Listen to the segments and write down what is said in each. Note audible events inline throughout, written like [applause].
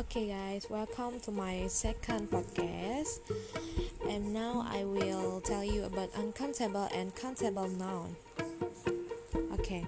Okay, guys, welcome to my second podcast. And now I will tell you about uncountable and countable noun. Okay,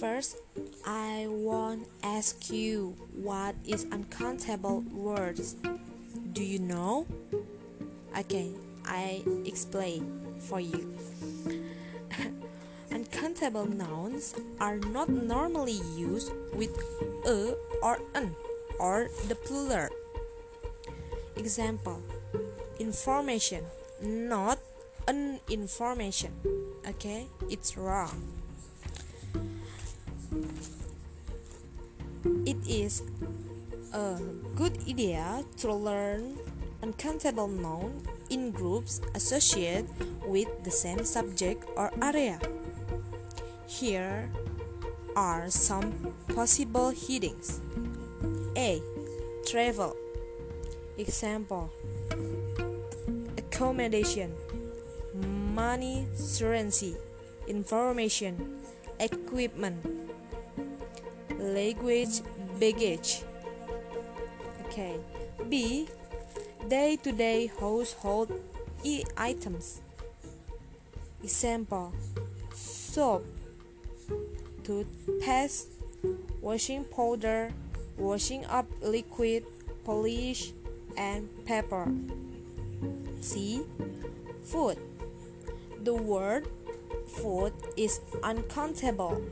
first, I want ask you what is uncountable words. Do you know? Okay, I explain for you. [laughs] uncountable nouns are not normally used with a or an or the plural. Example Information, not an information. Okay, it's wrong. It is a good idea to learn uncountable noun in groups associated with the same subject or area. Here are some possible headings. A. Travel. Example Accommodation, money, currency, information, equipment, language, baggage. Okay. B. Day to day household e items. Example Soap, toothpaste, washing powder, washing up liquid, polish, and pepper. C. Food. The word food is uncountable.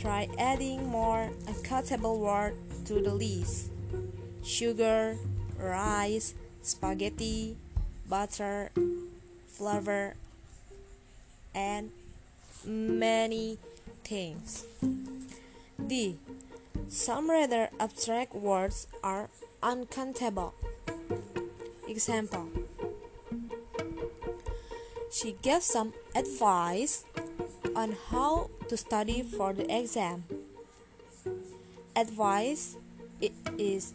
Try adding more uncountable words to the list. Sugar, rice, spaghetti, butter, flour, and many things. D. Some rather abstract words are uncountable. Example She gave some advice on how to study for the exam. Advice it is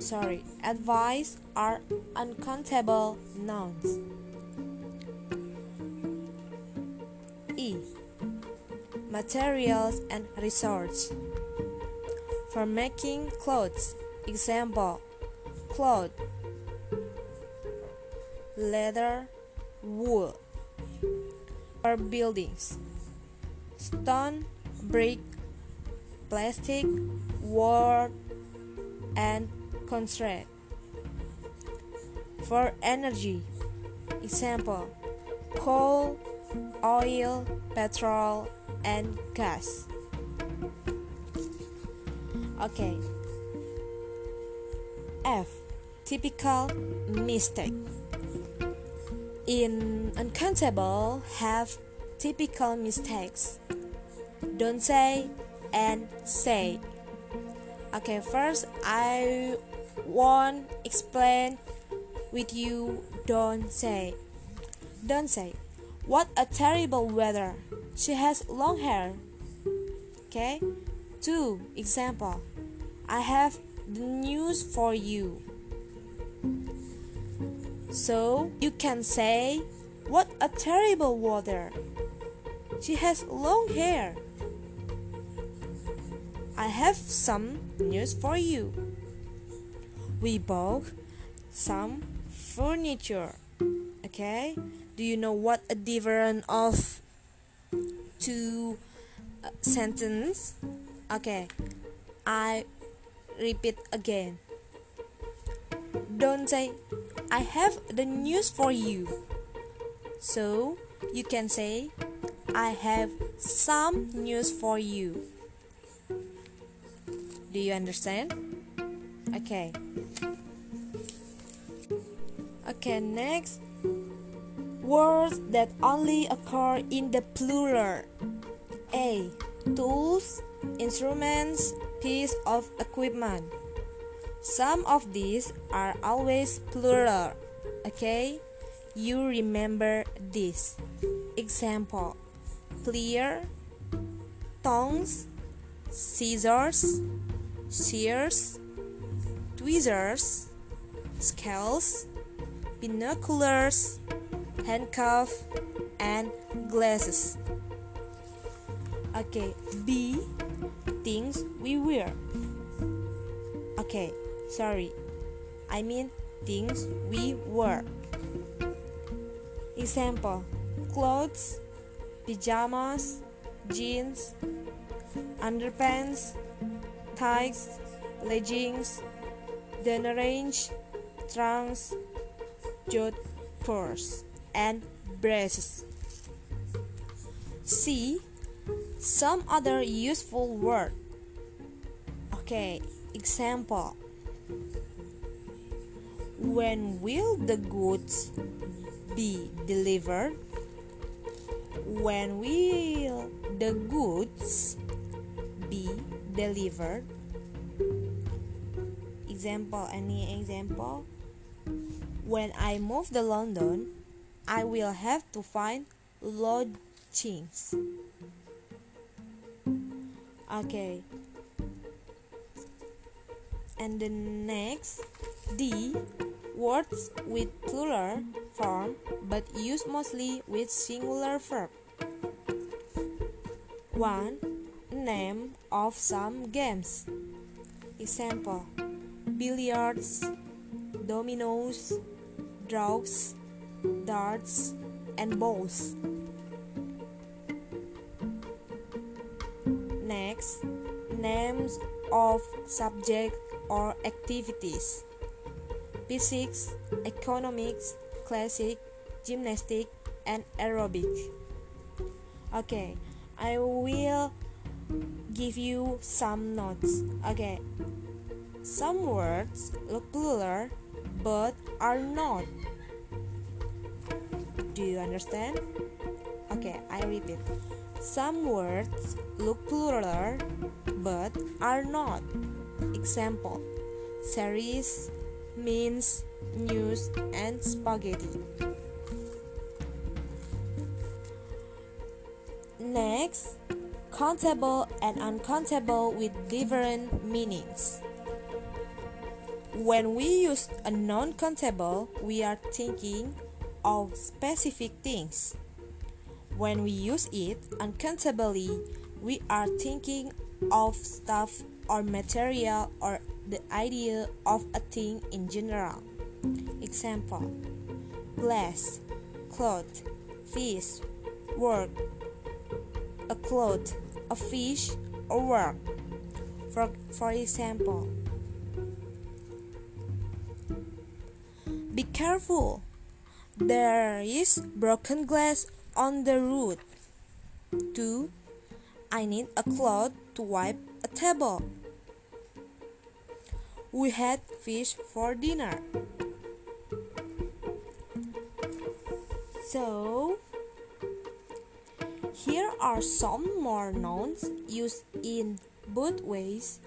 sorry, advice are uncountable nouns. E. Materials and resource for making clothes. Example cloth, leather, wool. For buildings stone, brick, plastic, wood, and concrete. For energy example coal, oil, petrol, and gas. Okay. F. Typical mistake. In uncountable have typical mistakes. Don't say and say. Okay, first I want explain with you don't say. Don't say. What a terrible weather. She has long hair. Okay? Two example. I have the news for you. So you can say, What a terrible weather! She has long hair. I have some news for you. We bought some furniture. Okay? Do you know what a difference of two uh, sentence? Okay. I repeat again. Don't say, I have the news for you. So you can say, I have some news for you. Do you understand? Okay. Okay, next. Words that only occur in the plural. A. Tools, instruments, piece of equipment. Some of these are always plural. Okay? You remember this. Example Clear, tongs, scissors, shears, tweezers, scales, binoculars, handcuff, and glasses. Okay, B things we wear. Okay, sorry. I mean things we wear. Example clothes, pajamas, jeans, underpants, ties, leggings, dinner range, trunks, jodhpurs, and braces. See some other useful word. Okay, example. When will the goods be delivered? When will the goods be delivered? Example, any example? When I move to London, I will have to find lodgings. Okay. And the next D words with plural form but used mostly with singular verb. 1. Name of some games. Example billiards, dominoes, draughts, darts, and balls. Names of subjects or activities. Physics, economics, classic, gymnastic, and aerobic. Okay, I will give you some notes. Okay, some words look plural but are not. Do you understand? Okay, I repeat. Some words look plural but are not. Example series, means, news, and spaghetti. Next, countable and uncountable with different meanings. When we use a non countable, we are thinking of specific things. When we use it uncountably, we are thinking of stuff or material or the idea of a thing in general. Example glass, cloth, fish, work, a cloth, a fish, or work. For, for example, Be careful. There is broken glass on the road. 2. I need a cloth to wipe a table. We had fish for dinner. So, here are some more nouns used in both ways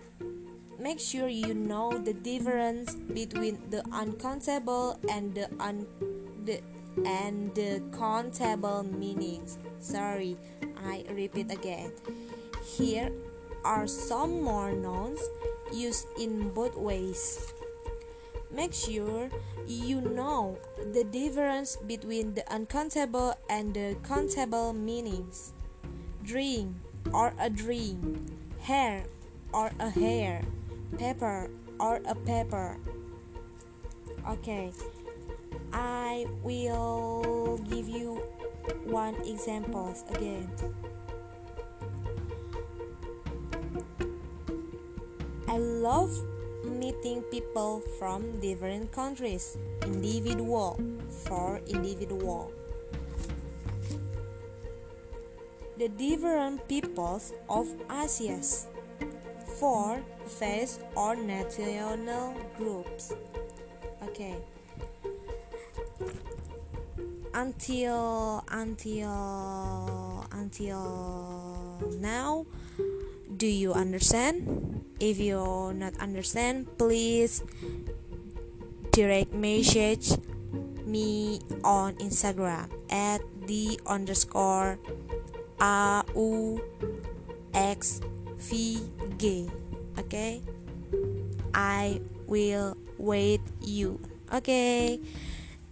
make sure you know the difference between the uncountable and the un the and the countable meanings. Sorry, I repeat again. Here are some more nouns used in both ways. Make sure you know the difference between the uncountable and the countable meanings. Dream or a dream, hair or a hair paper or a paper okay i will give you one examples again i love meeting people from different countries individual for individual the different peoples of Asia for face or national groups. Okay. Until until until now, do you understand? If you not understand, please direct message me on Instagram at the underscore a u x VG. Okay? I will wait you. Okay.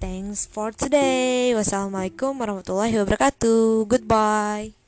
Thanks for today. Wassalamualaikum warahmatullahi wabarakatuh. Goodbye.